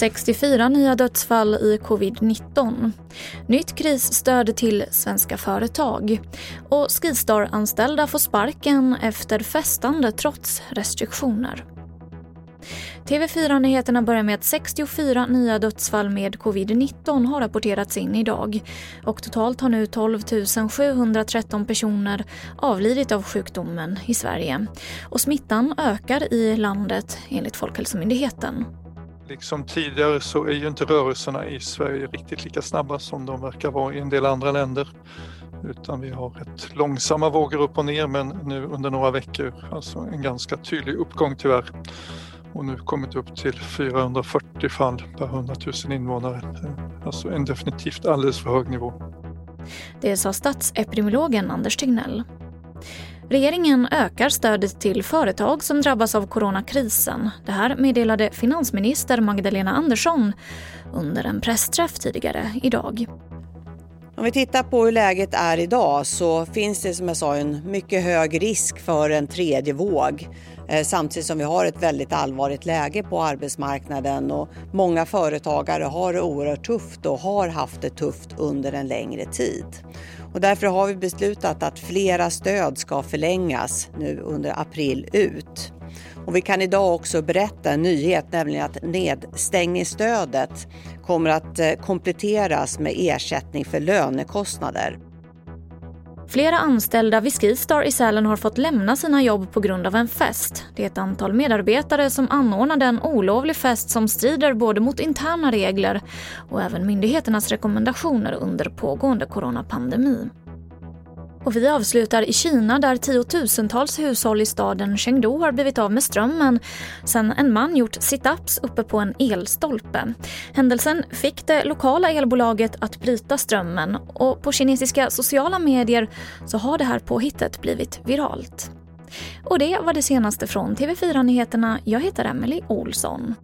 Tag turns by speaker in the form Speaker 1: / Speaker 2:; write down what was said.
Speaker 1: 64 nya dödsfall i covid-19. Nytt krisstöd till svenska företag. Och Skistar-anställda får sparken efter festande trots restriktioner. TV4-nyheterna börjar med att 64 nya dödsfall med covid-19 har rapporterats in idag. Och totalt har nu 12 713 personer avlidit av sjukdomen i Sverige. Och smittan ökar i landet enligt Folkhälsomyndigheten.
Speaker 2: Liksom tidigare så är ju inte rörelserna i Sverige riktigt lika snabba som de verkar vara i en del andra länder. Utan vi har rätt långsamma vågor upp och ner men nu under några veckor alltså en ganska tydlig uppgång tyvärr. Och nu kommit upp till 440 fall per 100 000 invånare. Alltså en definitivt alldeles för hög nivå.
Speaker 1: Det sa statsepidemiologen Anders Tegnell. Regeringen ökar stödet till företag som drabbas av coronakrisen. Det här meddelade finansminister Magdalena Andersson under en pressträff tidigare idag.
Speaker 3: Om vi tittar på hur läget är idag så finns det som jag sa en mycket hög risk för en tredje våg. Eh, samtidigt som vi har ett väldigt allvarligt läge på arbetsmarknaden och många företagare har det oerhört tufft och har haft det tufft under en längre tid. Och därför har vi beslutat att flera stöd ska förlängas nu under april ut. Och vi kan idag också berätta en nyhet, nämligen att nedstängningsstödet kommer att eh, kompletteras med ersättning för lönekostnader.
Speaker 1: Flera anställda vid Skistar i Sälen har fått lämna sina jobb på grund av en fest. Det är ett antal medarbetare som anordnade en olovlig fest som strider både mot interna regler och även myndigheternas rekommendationer under pågående coronapandemi. Och vi avslutar i Kina där tiotusentals hushåll i staden Chengdu har blivit av med strömmen sen en man gjort sit-ups uppe på en elstolpe. Händelsen fick det lokala elbolaget att bryta strömmen och på kinesiska sociala medier så har det här påhittet blivit viralt. Och det var det senaste från TV4 Nyheterna. Jag heter Emily Olsson.